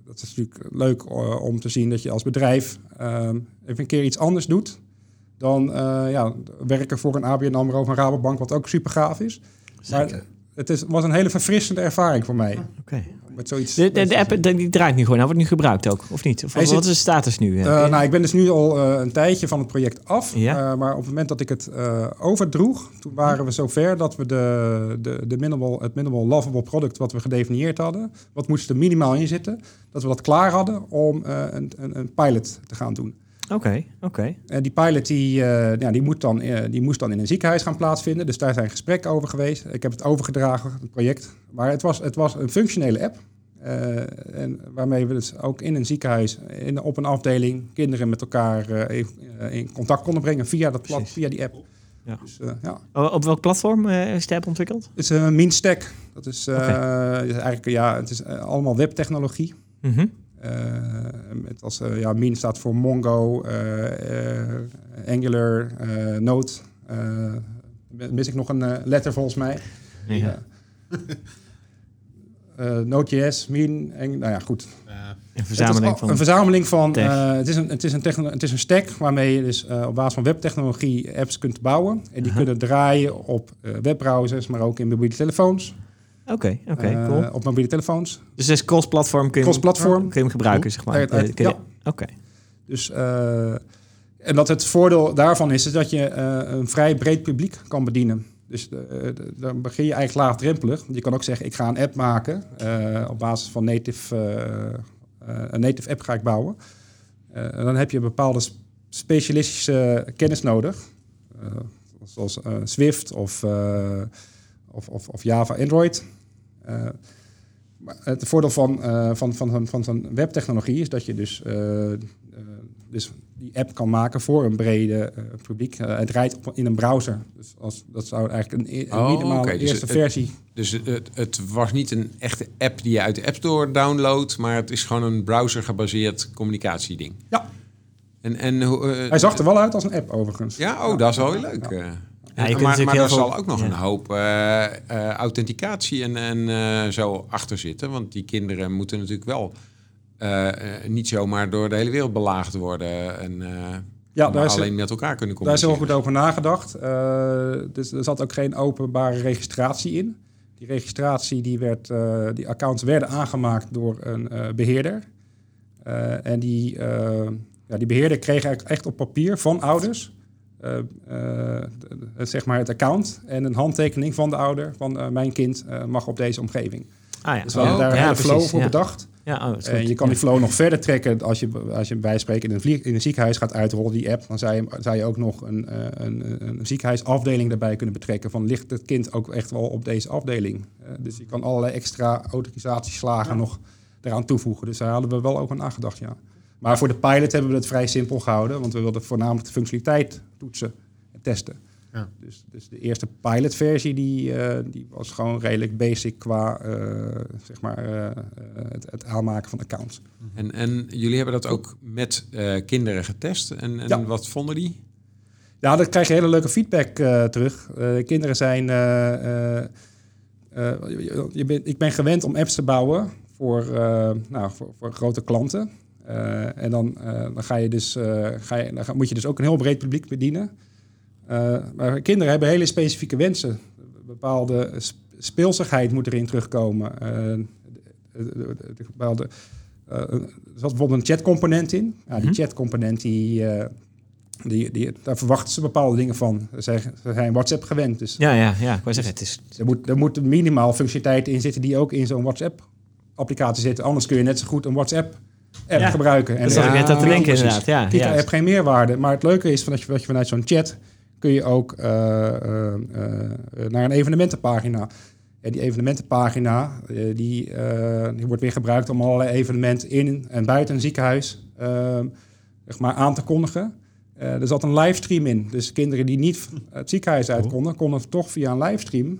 dat is natuurlijk leuk eh, om te zien dat je als bedrijf ehm, even een keer iets anders doet dan eh, ja, werken voor een ABN AMRO of een Rabobank, wat ook super gaaf is. Maar Zeker. het is, was een hele verfrissende ervaring voor mij. Oké. Met zoiets, De, de, de app die die draait nu gewoon. Hij wordt nu gebruikt ook, of niet? Of wat, zit- wat is de status nu? Eh, nou, ik ben dus nu al eh, een tijdje van het project af. Ja. Eh, maar op het moment dat ik het eh, overdroeg, toen waren we zover dat we de, de, de minimal, het minimal lovable product wat we gedefinieerd hadden, wat moest er minimaal in zitten, dat we dat klaar hadden om eh, een, een, een pilot te gaan doen. Oké, oké. En die pilot die, eh, ja, die, moet dan, eh, die moest dan in een ziekenhuis gaan plaatsvinden. Dus daar zijn gesprekken over geweest. Ik heb het overgedragen, het project. Maar het was, het was een functionele app. eh, en waarmee we dus ook in een ziekenhuis, in, op een afdeling, kinderen met elkaar eh, in, eh, in contact konden brengen via, dat plat, via die app. Ja. Dus ja, Op welk platform eh, is de app ontwikkeld? het is een Mean Stack. Dat is, eh, is eigenlijk ja, het is eh, allemaal webtechnologie. Mhm. Eh, met als uh, ja, Mean staat voor Mongo, uh, uh, Angular, uh, Node. mis ik nog een letter volgens mij? Ja. Node.js, Mean, en, nou ja, goed. Een verzameling van. Een verzameling van. het, is een, het, is een het is een stack waarmee je dus op basis van webtechnologie apps kunt bouwen. En die -huh. kunnen draaien op webbrowsers, maar ook in mobiele telefoons. Oké, okay, oké, okay, cool. op mobiele telefoons. Dus het is cross-platform kun je, cross-platform. kun je hem gebruiken, zeg maar. Ja, ja. Oké. Okay. Dus, uh, en dat het voordeel daarvan is, is dat je uh, een vrij breed publiek kan bedienen. Dus uh, dan begin je eigenlijk laagdrempelig. Want je kan ook zeggen, ik ga een app maken op basis van native, een native app ga ik bouwen. en dan heb je bepaalde specialistische kennis nodig. zoals Swift of, of, of, of Java Android. Uh, het voordeel van, uh, van, van, van, van zo'n webtechnologie is dat je dus, uh, dus die app kan maken voor een brede publiek. het rijdt in een browser. Dus als, dat zou eigenlijk een, een oh, minimale okay. dus eerste het, versie. Dus het, het, was niet een echte app die je uit de App Store downloadt, maar het is gewoon een browser gebaseerd communicatieding. Ja. En, en, Hij zag er wel uit als een app overigens. Ja, oh, ja. dat is wel heel leuk. Ja. Maar maar er zal ook nog ja. een hoop uh, uh, authenticatie en, en uh, zo achter zitten. Want die kinderen moeten natuurlijk wel niet zomaar door de hele wereld belaagd worden. En ja, daar alleen is, met elkaar kunnen Daar is communiceren. heel goed over nagedacht. Dus er zat ook geen openbare registratie in. Die registratie, die, werd, die accounts werden aangemaakt door een beheerder. en die, ja, die beheerder kreeg eigenlijk echt op papier van ouders... Uh, uh, zeg maar het account en een handtekening van de ouder van uh, mijn kind mag op deze omgeving. Ah, ja. Dus we hebben daar een precies, flow voor ja. bedacht. Ja, oh, en je kan die flow nog verder trekken als je, als je bij spreken in een, vlieg, in een ziekenhuis gaat uitrollen, die app. Dan zou je, zou je ook nog een, een, een ziekenhuisafdeling daarbij kunnen betrekken. Van ligt het kind ook echt wel op deze afdeling? dus je kan allerlei extra autorisatieslagen nog eraan toevoegen. Dus daar hadden we wel over nagedacht, ja. Maar voor de pilot hebben we het vrij simpel gehouden, want we wilden voornamelijk de functionaliteit toetsen en testen. Ja. Dus, dus de eerste pilotversie die, uh, die was gewoon redelijk basic qua uh, zeg maar, uh, het, het, aanmaken van accounts. En, en jullie hebben dat ook met kinderen getest. En, en ja. wat vonden die? Ja, dan krijg je hele leuke feedback terug. kinderen zijn. je ben, ik ben gewend om apps te bouwen voor, nou, voor, voor grote klanten. Uh, en dan, uh, dan, ga je dus, uh, ga je, dan moet je dus ook een heel breed publiek bedienen. maar kinderen hebben hele specifieke wensen. Bepaalde speelsigheid moet erin terugkomen. bepaalde, er zat bijvoorbeeld een chatcomponent in. Ja, die chatcomponent, die, die, die, daar verwachten ze bepaalde dingen van. Ze zijn WhatsApp gewend. Dus ja, ja, ja. Ik wou zeggen, het is... Er moet, er moet minimaal functionaliteit in zitten die ook in zo'n WhatsApp-applicatie zitten. Anders kun je net zo goed een WhatsApp app ja, gebruiken. En dat zat ik net aan te denken inderdaad. Ja, Kika heeft geen meerwaarde. Maar het leuke is van dat je, dat je vanuit zo'n chat kun je ook uh, uh, uh, naar een evenementenpagina. En die evenementenpagina die, die wordt weer gebruikt om allerlei evenementen in en buiten een ziekenhuis zeg maar aan te kondigen. er zat een livestream in. Dus kinderen die niet het ziekenhuis uit konden, konden toch via een livestream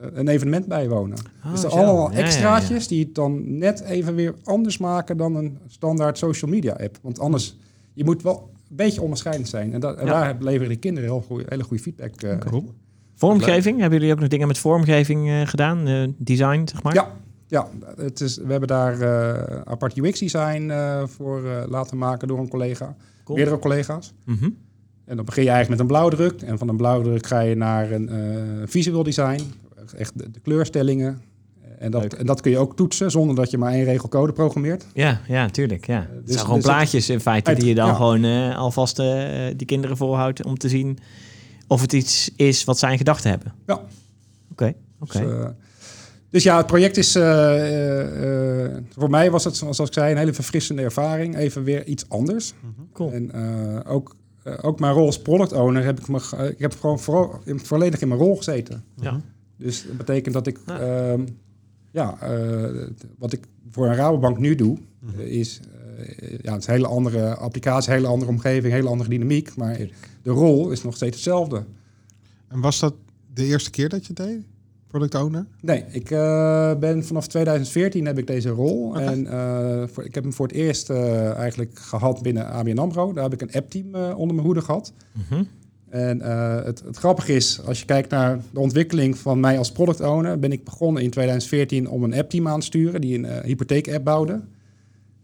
een evenement bijwonen. Oh, dus er allemaal extraatjes ja, ja. die het dan net even weer anders maken dan een standaard social media app. Want anders, je moet wel een beetje onderscheidend zijn. En, dat, en Ja. daar leveren de kinderen heel goeie, hele goede feedback. eh, Cool. Vormgeving, hebben jullie ook nog dingen met vormgeving eh, gedaan? Eh, design, zeg maar? Ja, ja het is, we hebben daar eh, apart UX-design eh, voor eh, laten maken door een collega. Cool. Meerdere collega's. Mhm. En dan begin je eigenlijk met een blauwdruk. En van een blauwdruk ga je naar een eh, visual design. Echt de, de kleurstellingen. En Leuk. dat, en dat kun je ook toetsen zonder dat je maar één regel code programmeert. Ja, ja, tuurlijk. Ja. het dus- zijn gewoon dus het- plaatjes in feite die je dan Ja. gewoon eh, alvast eh, die kinderen voorhoudt om te zien of het iets is wat zij in gedachten hebben. Ja. Oké, oké. Dus, eh, dus ja, het project is... eh, eh, eh, voor mij was het, zoals ik zei, een hele verfrissende ervaring. Even weer iets anders. cool. En eh, ook, eh, ook mijn rol als product owner heb ik me... Ik heb gewoon vooral in, volledig in mijn rol gezeten. Ja. Dus dat betekent dat ik... Ja. ehm, ja, eh, wat ik voor een Rabobank nu doe, Mhm. eh, is... eh, ja, het is een hele andere applicatie, hele andere omgeving, hele andere dynamiek. Maar de rol is nog steeds hetzelfde. En was dat de eerste keer dat je het deed? Product owner? Nee, ik eh, ben vanaf 2014 heb ik deze rol. En eh, voor, ik heb hem voor het eerst eigenlijk gehad binnen ABN AMRO. Daar heb ik een appteam onder mijn hoede gehad. Mhm. En eh, het, het grappige is, als je kijkt naar de ontwikkeling van mij als product owner, ben ik begonnen in 2014 om een appteam aan te sturen die een eh, hypotheek-app bouwde.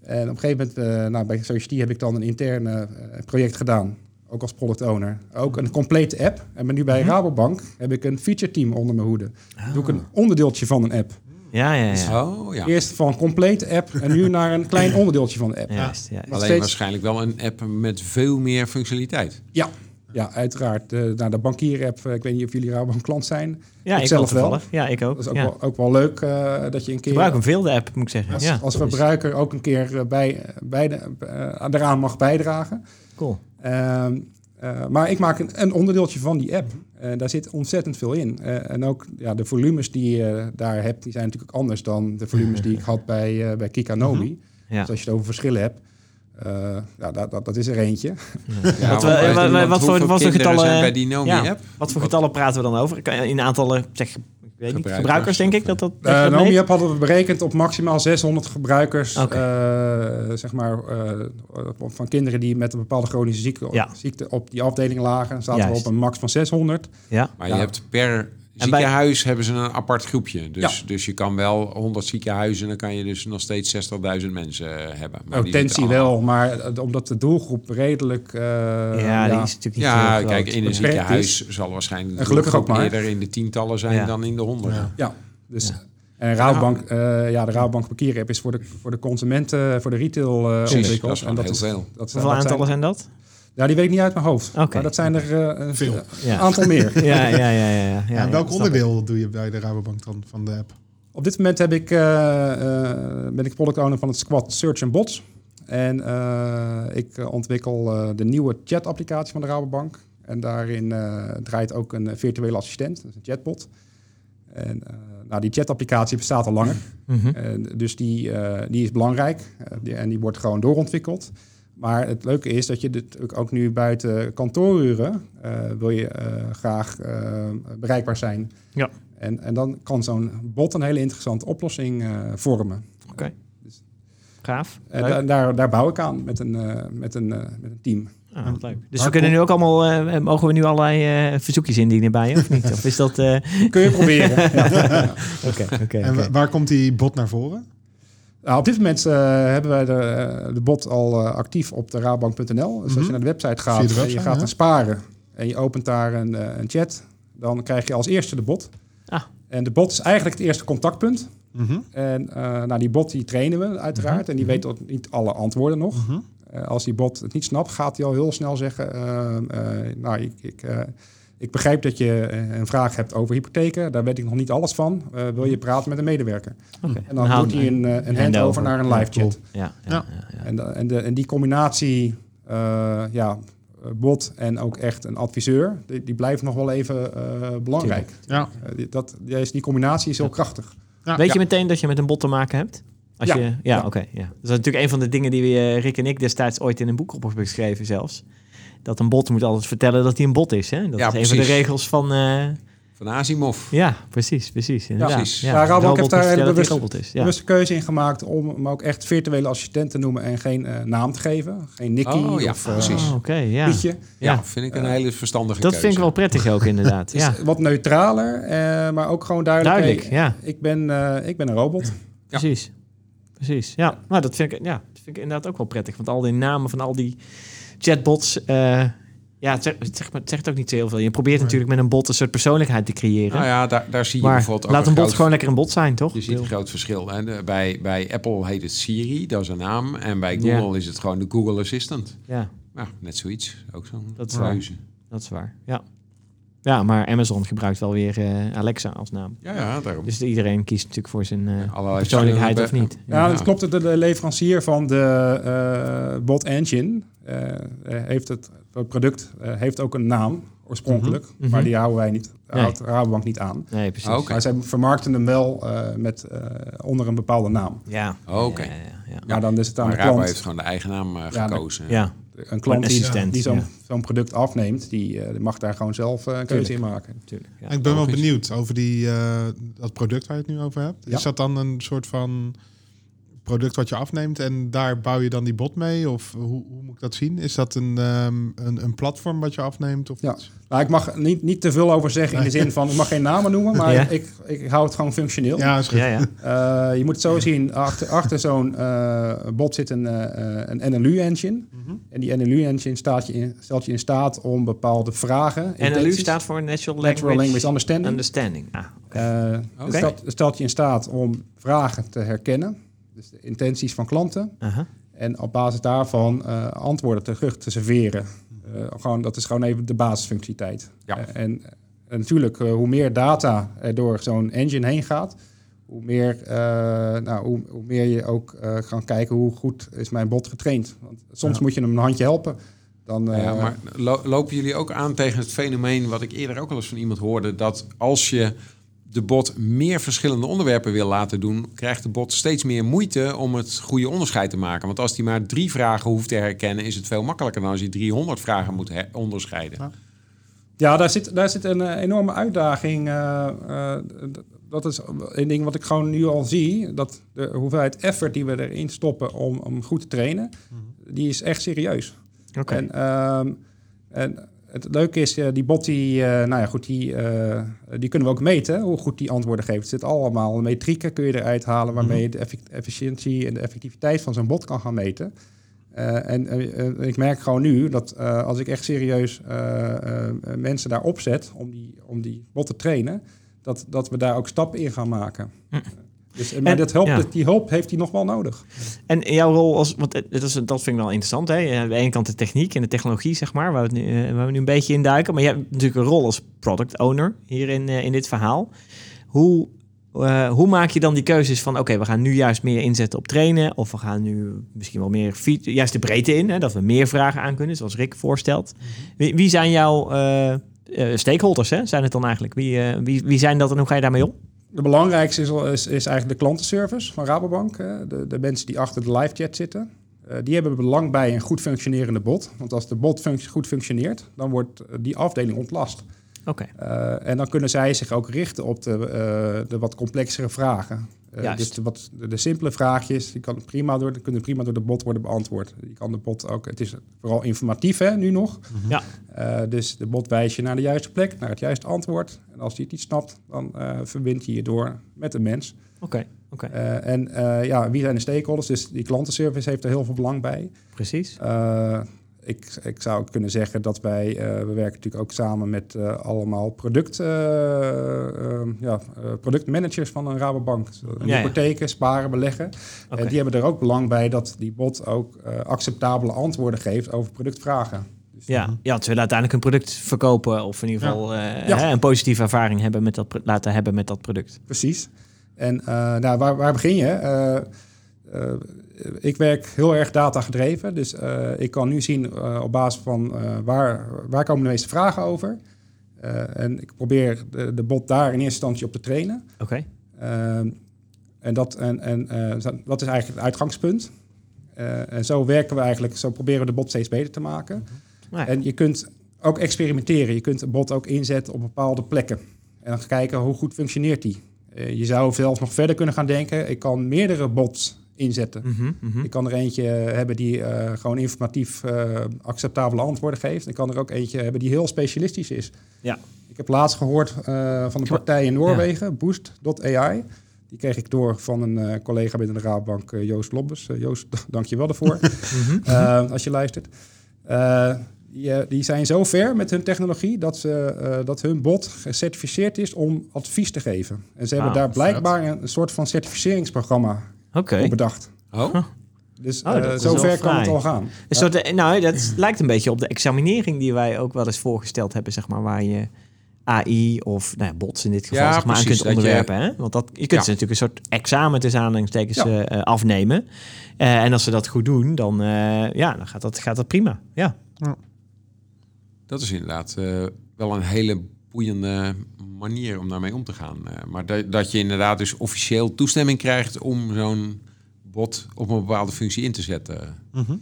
En op een gegeven moment, eh, nou, bij Society heb ik dan een interne eh, project gedaan, ook als product owner. Ook een complete app. En nu bij Rabobank heb ik een feature team onder mijn hoede. Doe ik een onderdeeltje van een app. Ja, ja, ja. Oh ja. Eerst van complete app en nu naar een klein onderdeeltje van de app. Ja. Nog Alleen steeds- waarschijnlijk wel een app met veel meer functionaliteit. Ja, ja uiteraard. De, nou, de bankier-app, eh, ik weet niet of jullie Rabobank klant zijn. Ja, Ik ik zelf wel. Ja, ik ook. Dat is ook, ja. wel, ook wel leuk eh, dat je een Ik keer gebruik hem veel, de app, moet ik zeggen. als, ja, als verbruiker ook een keer eh, bij, bij de, eh, eraan mag bijdragen. Cool. Ehm, eh, maar ik maak een, een onderdeeltje van die app. Daar zit ontzettend veel in. Eh, en ook ja, de volumes die je daar hebt, die zijn natuurlijk anders dan de volumes die ik had bij, eh bij Kikanomi. Ja. Dus als je het over verschillen hebt, eh, ja, dat, dat, dat is er eentje. Ja, Wat, voor- wat voor getallen- zijn bij die Nomi ja. app? Wat voor getallen praten we dan over? Kan- In aantallen, zeg, ik weet niet, Gebruikers, gebruikers denk ik dat dat... dat Uh, dat Nomi? App hadden we berekend op maximaal 600 gebruikers. Eh, zeg maar, eh, van kinderen die met een bepaalde chronische ziekte, Ja. ziekte op die afdeling lagen. Zaten we op een max van 600. Ja. Maar Ja. je hebt per En bij- ziekenhuis hebben ze een apart groepje. Dus, Ja. dus je kan wel 100 ziekenhuizen, dan kan je dus nog steeds 60.000 mensen eh, hebben. Maar Potentie allemaal- wel, maar eh, omdat de doelgroep redelijk... eh, ja, die is natuurlijk niet Ja, heel groot. kijk, in een beperkt ziekenhuis zal waarschijnlijk de En gelukkig ook maar. eerder in de tientallen zijn Ja. dan in de honderden. Ja, dus... Ja. En Rabobank, eh, ja, de Rabobank parkeerapp is voor de, voor de consumenten, voor de retail eh Precies, ontwikkeld. dat is heel veel. Dat, Hoeveel dat zijn- aantallen zijn dat? Ja, die weet ik niet uit mijn hoofd. Oké. Maar dat zijn er eh, een Veel. een Ja. aantal meer. Ja, ja, ja, ja. ja, ja, Ja, en welk onderdeel doe je bij de Rabobank dan van de app? Op dit moment heb ik, eh, eh, ben ik product owner van het squad Search and Bots. En eh, ik eh, ontwikkel eh, de nieuwe chat-applicatie van de Rabobank. En daarin eh, draait ook een eh, virtuele assistent, dat is een chatbot. En eh, nou, die chat-applicatie bestaat al langer. Mhm. En dus die, eh, die is belangrijk eh, die- en die wordt gewoon doorontwikkeld. Maar het leuke is dat je dit ook- ook nu buiten kantooruren eh, wil je eh, graag eh, bereikbaar zijn. Ja. En, en dan kan zo'n bot een hele interessante oplossing eh, vormen. Gaaf. En Leuk. da- daar, daar bouw ik aan met een, eh, met een, eh, met een team. Ah, wat leuk. Dus we kunnen nu ook allemaal, mogen we nu allerlei eh, verzoekjes indienen bij je, of niet? Of is dat... eh, Kun je proberen. ja. Oké, oké. En oké. wa- waar komt die bot naar voren? Nou, op dit moment eh, hebben wij de, eh, de bot al eh, actief op de raadbank.nl. Dus als Mhm. je naar de website gaat de en je gaat ja. naar sparen en je opent daar een, een chat, dan krijg je als eerste de bot. Ah. En de bot is eigenlijk het eerste contactpunt. Mhm. En eh nou, die bot die trainen we uiteraard. En die weet ook niet alle antwoorden nog. Mhm. Eh, als die bot het niet snapt, gaat hij al heel snel zeggen... nou, ik, ik, eh, ik begrijp dat je eh, een vraag hebt over hypotheken. Daar weet ik nog niet alles van. Eh, wil je praten met een medewerker? Oké. En dan doet hij een, eh, een handover handover. naar een live chat. Ja, ja, Ja. ja, ja. En, de- en, de, en die combinatie, eh, ja, bot en ook echt een adviseur, die, die blijft nog wel even eh, belangrijk. Ja. Die, dat, die, die combinatie is heel krachtig. Ja. Weet je meteen dat je met een bot te maken hebt? Als Ja. Je, ja, Ja. oké. ja. Dat is natuurlijk een van de dingen die we, Rick en ik destijds ooit in een boek op hebben geschreven zelfs. Dat een bot moet altijd vertellen dat hij een bot is. Hè? Dat Ja, is een van de precies. regels van, eh, Van Asimov. Ja, precies, precies. Inderdaad. precies. Ja, Ja, Rabobank heeft daar een dat die bewust- robot is. Ja. bewuste keuze in gemaakt om hem ook echt virtuele assistent te noemen en geen eh, naam te geven. Geen Nicky Oh, ja, of eh, precies. Oh, Oké, ja. Pietje. Ja, Ja. vind ik een hele verstandige Dat keuze. vind ik wel prettig ook inderdaad. Ja, is wat neutraler, eh, maar ook gewoon duidelijk. duidelijk. hey, Ja, ik, ben, eh, ik ben een robot. precies. Precies. Ja, nou, dat vind ik, ja, dat vind ik inderdaad ook wel prettig. Want al die namen van al die chatbots... eh, ja, het zegt, het, zegt, het zegt ook niet zo heel veel. Je probeert natuurlijk met een bot een soort persoonlijkheid te creëren. Nou ja, daar, daar zie je maar bijvoorbeeld ook laat een bot groot- gewoon lekker een bot zijn, toch? Je ziet een groot verschil. Hè? De- Bij, bij Apple heet het Siri, dat is een naam. En bij Google is het gewoon de Google Assistant. Ja, Nou, net zoiets. Ook zo'n Dat is waar. dat is waar. Ja. ja, maar Amazon gebruikt wel weer eh, Alexa als naam. Ja, ja, daarom. Dus iedereen kiest natuurlijk voor zijn eh, persoonlijkheid of niet. Ja, Ja. dat klopt. De, de leverancier van de eh, bot engine heeft het, het product eh, heeft ook een naam oorspronkelijk, Mhm. maar die houden wij niet, Nee. houdt Rabobank niet aan. Nee, precies. Ah. Maar zij vermarkten hem wel eh, met, eh, onder een bepaalde naam. Ja. Oké. Ja, ja, ja. Maar dan is het aan Maar de Rabo klant. heeft gewoon de eigen naam eh, Ja, gekozen. ja. Een klant Een die, zo'n ja. product afneemt, die, eh, die mag daar gewoon zelf eh, een keuze in maken. natuurlijk. Ja. ik ben wel benieuwd over die, eh, dat product waar je het nu over hebt. Ja. Is dat dan een soort van product wat je afneemt en daar bouw je dan die bot mee? Of hoe, hoe moet ik dat zien? Is dat een, ehm, een, een platform wat je afneemt? Of Ja. iets? Nou, ik mag niet, niet te veel over zeggen in de zin van, ik mag geen namen noemen, maar Ja. ik, ik hou het gewoon functioneel. ja, is goed. Ja, ja. Eh, je moet het zo zien, achter, achter zo'n eh, bot zit een, eh, een NLU-engine. Mhm. En die NLU-engine staat je in, stelt je in staat om bepaalde vragen... NLU staat voor Natural Language, Natural Language Understanding. Understanding. Ah, Eh, stelt je in staat om vragen te herkennen. Dus de intenties van klanten. En op basis daarvan eh, antwoorden terug te serveren. Eh, gewoon, dat is gewoon even de basisfunctionaliteit. Ja. Eh, en, en natuurlijk, hoe meer data er door zo'n engine heen gaat, hoe meer, nou, hoe, hoe meer je ook kan kijken hoe goed is mijn bot getraind. Want soms Ja. moet je hem een handje helpen. Dan, Ja, maar lo- lopen jullie ook aan tegen het fenomeen wat ik eerder ook al eens van iemand hoorde, dat als je de bot meer verschillende onderwerpen wil laten doen, krijgt de bot steeds meer moeite om het goede onderscheid te maken. Want als hij maar drie vragen hoeft te herkennen, is het veel makkelijker dan als hij 300 vragen moet her- onderscheiden. Ja. Ja, daar zit, daar zit een eh, enorme uitdaging. eh, eh, d- dat is een ding wat ik gewoon nu al zie. Dat de hoeveelheid effort die we erin stoppen om, om goed te trainen, die is echt serieus. Oké. En, ehm, en het leuke is, eh, die bot, die, eh, nou ja, goed, die, eh, die kunnen we ook meten, hoe goed die antwoorden geeft. Er zit allemaal metrieken kun je eruit halen waarmee je de effic- efficiëntie en de effectiviteit van zo'n bot kan gaan meten. En ik merk gewoon nu dat als ik echt serieus mensen daar opzet om die, om die bot te trainen, dat, dat we daar ook stappen in gaan maken. Hm. Dus, maar En- dat helpt, ja. die hulp heeft hij nog wel nodig. En jouw rol als, want dat, is, dat vind ik wel interessant, hè? Aan de ene kant de techniek en de technologie, zeg maar, waar we, nu, eh, waar we nu een beetje in duiken. Maar je hebt natuurlijk een rol als product owner hier in, eh, in dit verhaal. Hoe, eh, hoe maak je dan die keuzes van, oké, we gaan nu juist meer inzetten op trainen, of we gaan nu misschien wel meer, juist de breedte in, hè, dat we meer vragen aan kunnen, zoals Rick voorstelt. Wie, wie zijn jouw eh, eh, stakeholders, hè? Zijn het dan eigenlijk? Wie, eh, wie, wie zijn dat en hoe ga je daarmee om? De belangrijkste is, is, is eigenlijk de klantenservice van Rabobank. De, de mensen die achter de live chat zitten. Eh, die hebben belang bij een goed functionerende bot. Want als de bot goed functioneert, dan wordt eh, die afdeling ontlast. Oké, Eh, en dan kunnen zij zich ook richten op de, de wat complexere vragen. Dus de, wat, de, de simpele vraagjes, die kan prima door, die kunnen prima door de bot worden beantwoord. Die kan de bot ook, het is vooral informatief hè, nu nog. ja. Eh, dus de bot wijst je naar de juiste plek, naar het juiste antwoord. En als hij het niet snapt, dan eh verbindt hij je door met een mens. Oké, oké, Eh, en eh, ja, wie zijn de stakeholders? Dus die klantenservice heeft er heel veel belang bij. precies. Eh, ik, ik zou kunnen zeggen dat wij, eh, we werken natuurlijk ook samen met eh, allemaal product, eh, eh, ja, eh, productmanagers van een Rabobank. Een Ja, hypotheken, sparen, beleggen. En die hebben er ook belang bij dat die bot ook eh, acceptabele antwoorden geeft over productvragen. Dus Ja, ja, ze willen uiteindelijk een product verkopen of in ieder geval eh, hè, een positieve ervaring hebben met dat, laten hebben met dat product. Precies. En eh, nou, waar, waar begin je? Eh, eh, ik werk heel erg data gedreven. Dus eh, ik kan nu zien eh, op basis van eh, waar, waar komen de meeste vragen over. Eh, en ik probeer de, de bot daar in eerste instantie op te trainen. Oké, Ehm, en dat, en, en, eh, dat is eigenlijk het uitgangspunt. Eh, en zo werken we eigenlijk, zo proberen we de bot steeds beter te maken. Nou ja. En je kunt ook experimenteren. Je kunt een bot ook inzetten op bepaalde plekken. En dan kijken hoe goed functioneert die. Je zou zelfs nog verder kunnen gaan denken. Ik kan meerdere bots inzetten. Mhm. Ik kan er eentje hebben die eh, gewoon informatief eh, acceptabele antwoorden geeft. Ik kan er ook eentje hebben die heel specialistisch is. Ja. Ik heb laatst gehoord eh, van een partij in Noorwegen, Boost.ai. Die kreeg ik door van een collega binnen de Raadbank, Joost Lobbes. Joost, dank je wel daarvoor, Mhm. als je luistert. Die, die zijn zo ver met hun technologie dat, ze, dat hun bot gecertificeerd is om advies te geven. En ze hebben daar blijkbaar een, een soort van certificeringsprogramma Oké. op bedacht. Oh, Dus Oh, eh, dat is zo wel ver kan het al gaan. Een soort, eh, nou, dat lijkt een beetje op de examinering die wij ook wel eens voorgesteld hebben, zeg maar, waar je AI of nou ja, bots in dit geval Ja, zeg maar, aan kunt je- onderwerpen. Hè? Want dat, je kunt Ja. ze natuurlijk een soort examen tussen aanhalingstekens Ja. eh, eh, afnemen. Eh, en als ze dat goed doen, dan, eh, ja, dan gaat, dat, gaat dat prima. Ja. dat is inderdaad eh, wel een hele boeiende manier om daarmee om te gaan. Eh, maar dat, dat je inderdaad dus officieel toestemming krijgt om zo'n bot op een bepaalde functie in te zetten. Mhm.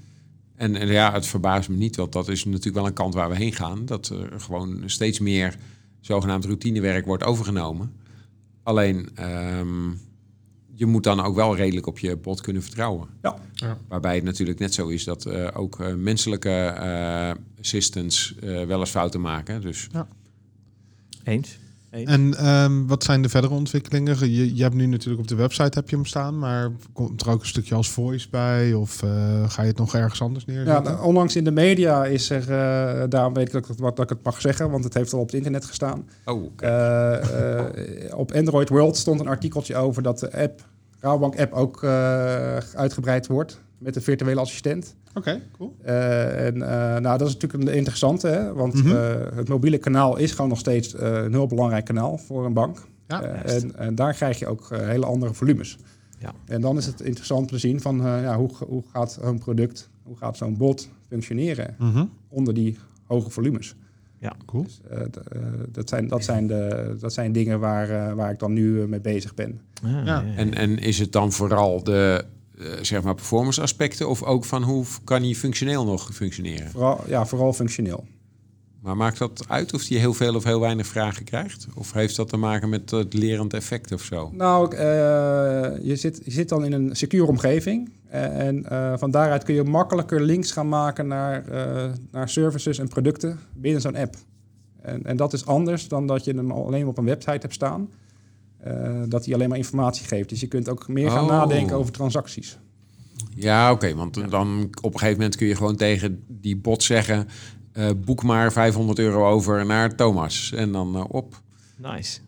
En, en ja, het verbaast me niet, want dat is natuurlijk wel een kant waar we heen gaan. Dat er gewoon steeds meer zogenaamd routinewerk wordt overgenomen. Alleen, ehm, je moet dan ook wel redelijk op je bot kunnen vertrouwen. Ja. Ja. Waarbij het natuurlijk net zo is dat eh, ook eh, menselijke eh, assistants eh, wel eens fouten maken. Dus Eens. Eens. En ehm, wat zijn de verdere ontwikkelingen? Je, je hebt nu natuurlijk op de website heb je hem staan, maar komt er ook een stukje als voice bij? Of eh, ga je het nog ergens anders Ja, neerzetten? nou, onlangs in de media is er, eh, daarom weet ik dat, dat ik het mag zeggen, want het heeft al op het internet gestaan. oh. Eh, eh, op Android World stond een artikeltje over dat de app, Rabobank app ook eh, uitgebreid wordt met een virtuele assistent. Oké, cool. Eh, en eh, nou, dat is natuurlijk een interessante, hè? want Mhm. eh, het mobiele kanaal is gewoon nog steeds eh, een heel belangrijk kanaal voor een bank. Ja, en, en daar krijg je ook hele andere volumes. Ja. En dan is het interessant om te zien van eh, ja, hoe, hoe gaat zo'n product, hoe gaat zo'n bot functioneren Mhm. onder die hoge volumes. Cool. Dus, dat, zijn, dat, zijn de, dat zijn dingen waar, eh, waar ik dan nu mee bezig ben. Ah, Ja. ja, ja. En, en is het dan vooral de eh, zeg maar performance aspecten of ook van hoe kan hij functioneel nog functioneren? Vooral, ja, vooral functioneel. Maar maakt dat uit of hij heel veel of heel weinig vragen krijgt? Of heeft dat te maken met het lerend effect of zo? Nou, eh, je, zit, je zit dan in een secure omgeving. Eh, en van daaruit kun je makkelijker links gaan maken naar, naar services en producten binnen zo'n app. En, en dat is anders dan dat je hem alleen op een website hebt staan. Eh, dat hij alleen maar informatie geeft. Dus je kunt ook meer gaan Oh. nadenken over transacties. Ja, oké, want dan op een gegeven moment kun je gewoon tegen die bot zeggen: eh, boek maar 500 euro over naar Thomas. En dan eh, op. Nice.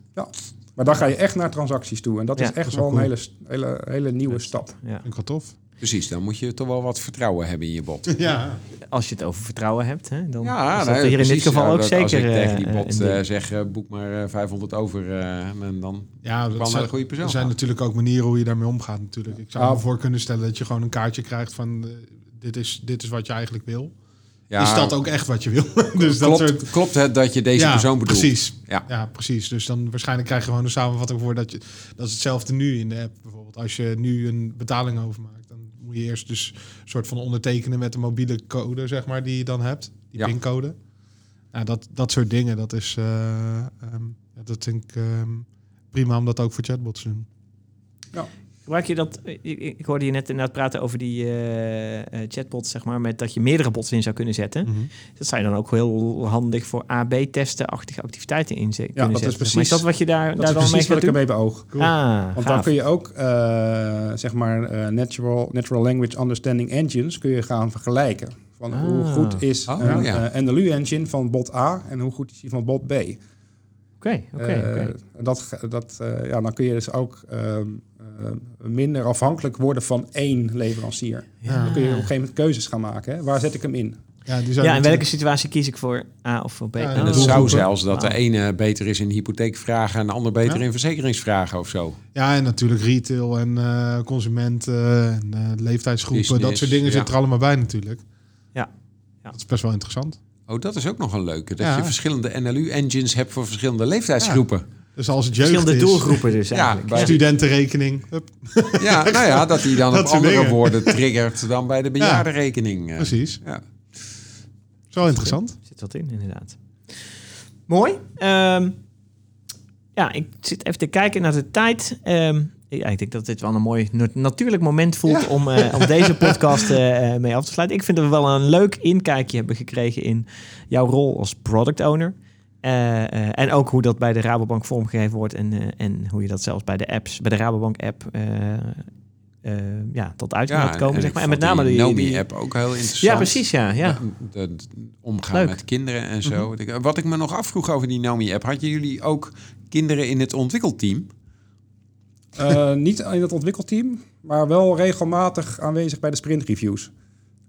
Maar dan ga je echt naar transacties toe. En dat Ja, is dat echt is wel een hele, hele, hele nieuwe stap. Ja. Vind ik tof. Precies, dan moet je toch wel wat vertrouwen hebben in je bot. Ja, Als je het over vertrouwen hebt, hè, dan Ja, is dat nee, hier in dit geval Ja, ook dat zeker Als ik tegen die eh, bot eh, zeg: eh, boek maar eh, 500 over. eh, en dan ja dat zijn, de goede persoon. er zijn natuurlijk ook manieren hoe je daarmee omgaat natuurlijk. Ik zou Ja. me voor kunnen stellen dat je gewoon een kaartje krijgt van eh, dit, is, dit is wat je eigenlijk wil. Ja, Is dat ook echt wat je wil? dus dat klopt, soort... klopt het dat je deze ja, persoon bedoelt? Precies. Ja. Ja. precies. Dus dan waarschijnlijk krijg je gewoon een samenvatting voor dat je. Dat is hetzelfde nu in de app. Bijvoorbeeld als je nu een betaling overmaakt, moet je eerst dus een soort van ondertekenen met de mobiele code, zeg maar, die je dan hebt, die Ja. pincode. Ja, dat, dat soort dingen, dat is. eh, ehm, ja, dat vind ik ehm, prima om dat ook voor chatbots te doen. Gebruik je dat? Ik, ik hoorde je net inderdaad praten over die eh, eh, chatbots, zeg maar, met dat je meerdere bots in zou kunnen zetten. Mhm. Dat zou je dan ook heel handig voor AB-testen-achtige activiteiten in kunnen dat is zetten. maar. precies- is dat wat je daar, Dat daar is dan mee wat gaat ik doen? ermee beoog. Ah, Want dan kun je ook, eh, zeg maar, eh, natural, natural language understanding engines kun je gaan vergelijken. Van hoe Ah. goed is Oh, een ja. eh, NLU-engine van bot A en hoe goed is die van bot B. Oké, oké, Eh, oké. dat, dat, eh, ja, dan kun je dus ook ehm, eh, minder afhankelijk worden van één leverancier. Ja. Dan kun je op een gegeven moment keuzes gaan maken. Hè? Waar zet ik hem in? Ja, die zijn Ja, in welke situatie kies ik voor A of voor B? Ja. En het zou zelfs dat de Wauw. ene beter is in hypotheekvragen en de ander beter Ja. in verzekeringsvragen of zo. Ja, en natuurlijk retail en eh, consumenten en eh, leeftijdsgroepen. dat soort dingen ja. zitten er allemaal bij natuurlijk. Ja. Ja. Dat is best wel interessant. Oh, dat is ook nog een leuke. Dat Ja. je verschillende NLU-engines hebt voor verschillende leeftijdsgroepen. Dus als het jeugd Verschillende is, doelgroepen dus Ja, eigenlijk. bij- studentenrekening. Hup, Ja, nou ja, dat die dan Dat op andere dingen. woorden triggert dan bij de bejaardenrekening. eh. precies. Ja. Zo interessant. zit wat in, inderdaad. Mooi. Ehm, Ja, ik zit even te kijken naar de tijd. Ehm, ja, ik denk dat dit wel een mooi na- natuurlijk moment voelt Ja. om, om deze podcast eh, eh, mee af te sluiten. Ik vind dat we wel een leuk inkijkje hebben gekregen in jouw rol als product owner. En ook hoe dat bij de Rabobank vormgegeven wordt en, en hoe je dat zelfs bij de apps, bij de Rabobank app, ja, tot uiting laat komen. Zeg maar. En met name die- Nomi-app ook heel interessant. Ja, precies, ja. ja. De, de- de omgaan Leuk. Mhm. met kinderen en zo. Wat ik me nog afvroeg over die Nomi-app. Hadden jullie ook kinderen in het ontwikkelteam? Eh, niet in het ontwikkelteam, maar wel regelmatig aanwezig bij de sprintreviews.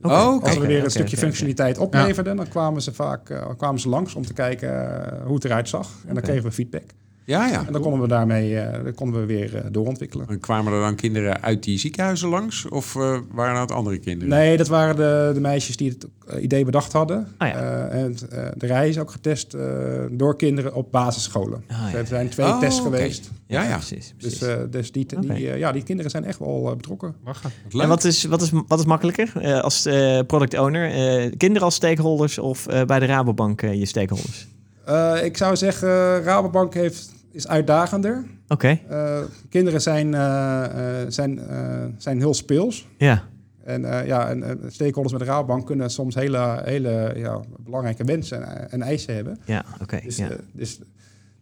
Oké, Oh, Als oké. we weer een stukje functionaliteit opleverden, dan kwamen ze vaak eh, kwamen ze langs om te kijken eh, hoe het eruit zag. En dan kregen we feedback. Ja, ja. En dan konden we daarmee eh, dan konden we weer eh, doorontwikkelen. En kwamen er dan kinderen uit die ziekenhuizen langs? Of eh, waren dat andere kinderen? Nee, dat waren de, de meisjes die het idee bedacht hadden. Ah, ja. Eh, en eh, de rij is ook getest eh, door kinderen op basisscholen. Ah, ja. Er zijn twee Oh, tests geweest. Ja, ja. precies. precies. Dus, eh, dus die, die, ja, die kinderen zijn echt wel betrokken. Lachen. Wat leuk. En wat is, wat is, wat is makkelijker eh, als eh, product owner? Eh, kinderen als stakeholders of eh, bij de Rabobank je stakeholders? Eh, ik zou zeggen, Rabobank heeft, is uitdagender. Oké, Eh, kinderen zijn, eh, eh, zijn, eh, zijn heel speels. ja. En, eh, ja, en, eh, stakeholders met de Rabobank kunnen soms hele, hele ja, belangrijke wensen en, en eisen hebben. Ja, oké. Dus, ja. dus,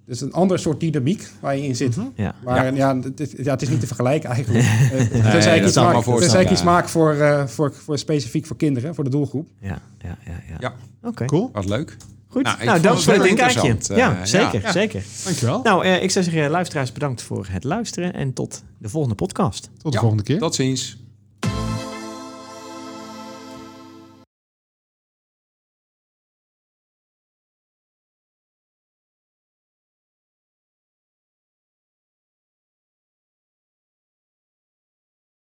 dus een ander soort dynamiek waar je in zit. ja. Maar ja, het, is, ja, het is niet te vergelijken eigenlijk. Ik dat iets maak, ik iets voor, eh, voor, voor specifiek voor kinderen, voor de doelgroep. Ja, ja, ja, ja. Ja. Oké, Cool. Wat leuk. Goed. Nou, Nou, het wel inkijkje. interessant, ja, eh, zeker, ja. zeker. Dankjewel. Nou, eh, ik zou zeggen, luisteraars, bedankt voor het luisteren en tot de volgende podcast. Tot de Ja. volgende keer. Tot ziens.